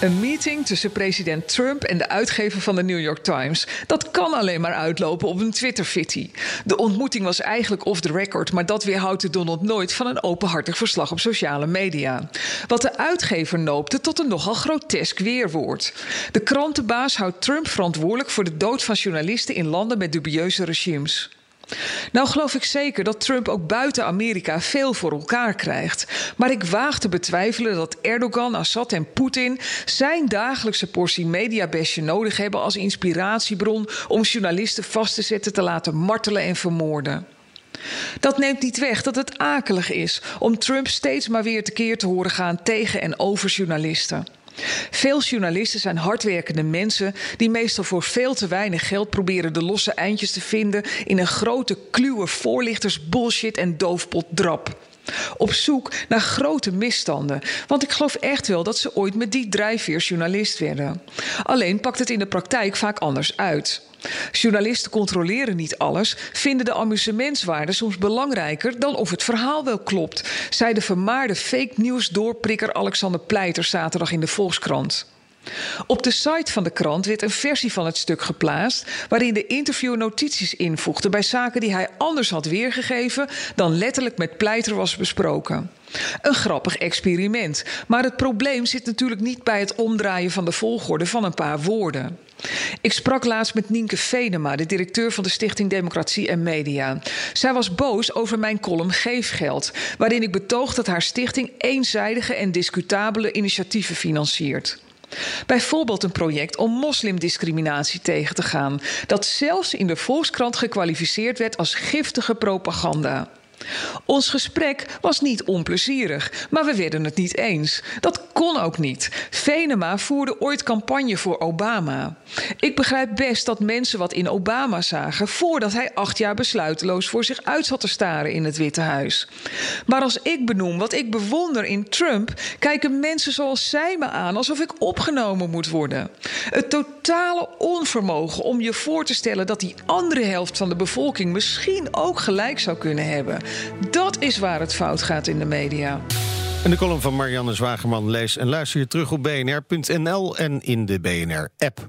Een meeting tussen president Trump en de uitgever van de New York Times. Dat kan alleen maar uitlopen op een Twitter-fitty. De ontmoeting was eigenlijk off the record, maar dat weerhoudt de Donald nooit van een openhartig verslag op sociale media. Wat de uitgever noopte tot een nogal grotesk weerwoord. De krantenbaas houdt Trump verantwoordelijk voor de dood van journalisten in landen met dubieuze regimes. Nou geloof ik zeker dat Trump ook buiten Amerika veel voor elkaar krijgt. Maar ik waag te betwijfelen dat Erdogan, Assad en Poetin zijn dagelijkse portie mediabesje nodig hebben als inspiratiebron om journalisten vast te zetten, te laten martelen en vermoorden. Dat neemt niet weg dat het akelig is om Trump steeds maar weer tekeer te horen gaan tegen en over journalisten. Veel journalisten zijn hardwerkende mensen die meestal voor veel te weinig geld proberen de losse eindjes te vinden in een grote kluwe voorlichters bullshit en doofpot drap. Op zoek naar grote misstanden. Want ik geloof echt wel dat ze ooit met die drijfveer journalist werden. Alleen pakt het in de praktijk vaak anders uit. Journalisten controleren niet alles, vinden de amusementswaarde soms belangrijker dan of het verhaal wel klopt, zei de vermaarde fake news doorprikker Alexander Pleiter zaterdag in de Volkskrant. Op de site van de krant werd een versie van het stuk geplaatst waarin de interviewer notities invoegde bij zaken die hij anders had weergegeven dan letterlijk met Pleiter was besproken. Een grappig experiment, maar het probleem zit natuurlijk niet bij het omdraaien van de volgorde van een paar woorden. Ik sprak laatst met Nienke Venema, de directeur van de Stichting Democratie en Media. Zij was boos over mijn column Geefgeld, waarin ik betoog dat haar stichting eenzijdige en discutabele initiatieven financiert. Bijvoorbeeld een project om moslimdiscriminatie tegen te gaan, dat zelfs in de Volkskrant gekwalificeerd werd als giftige propaganda. Ons gesprek was niet onplezierig, maar we werden het niet eens. Dat kon ook niet. Venema voerde ooit campagne voor Obama. Ik begrijp best dat mensen wat in Obama zagen voordat hij acht jaar besluiteloos voor zich uit zat te staren in het Witte Huis. Maar als ik benoem wat ik bewonder in Trump, kijken mensen zoals zij me aan alsof ik opgenomen moet worden. Het totale onvermogen om je voor te stellen dat die andere helft van de bevolking misschien ook gelijk zou kunnen hebben. Dat is waar het fout gaat in de media. En de column van Marianne Zwageman lees en luister je terug op bnr.nl en in de BNR-app.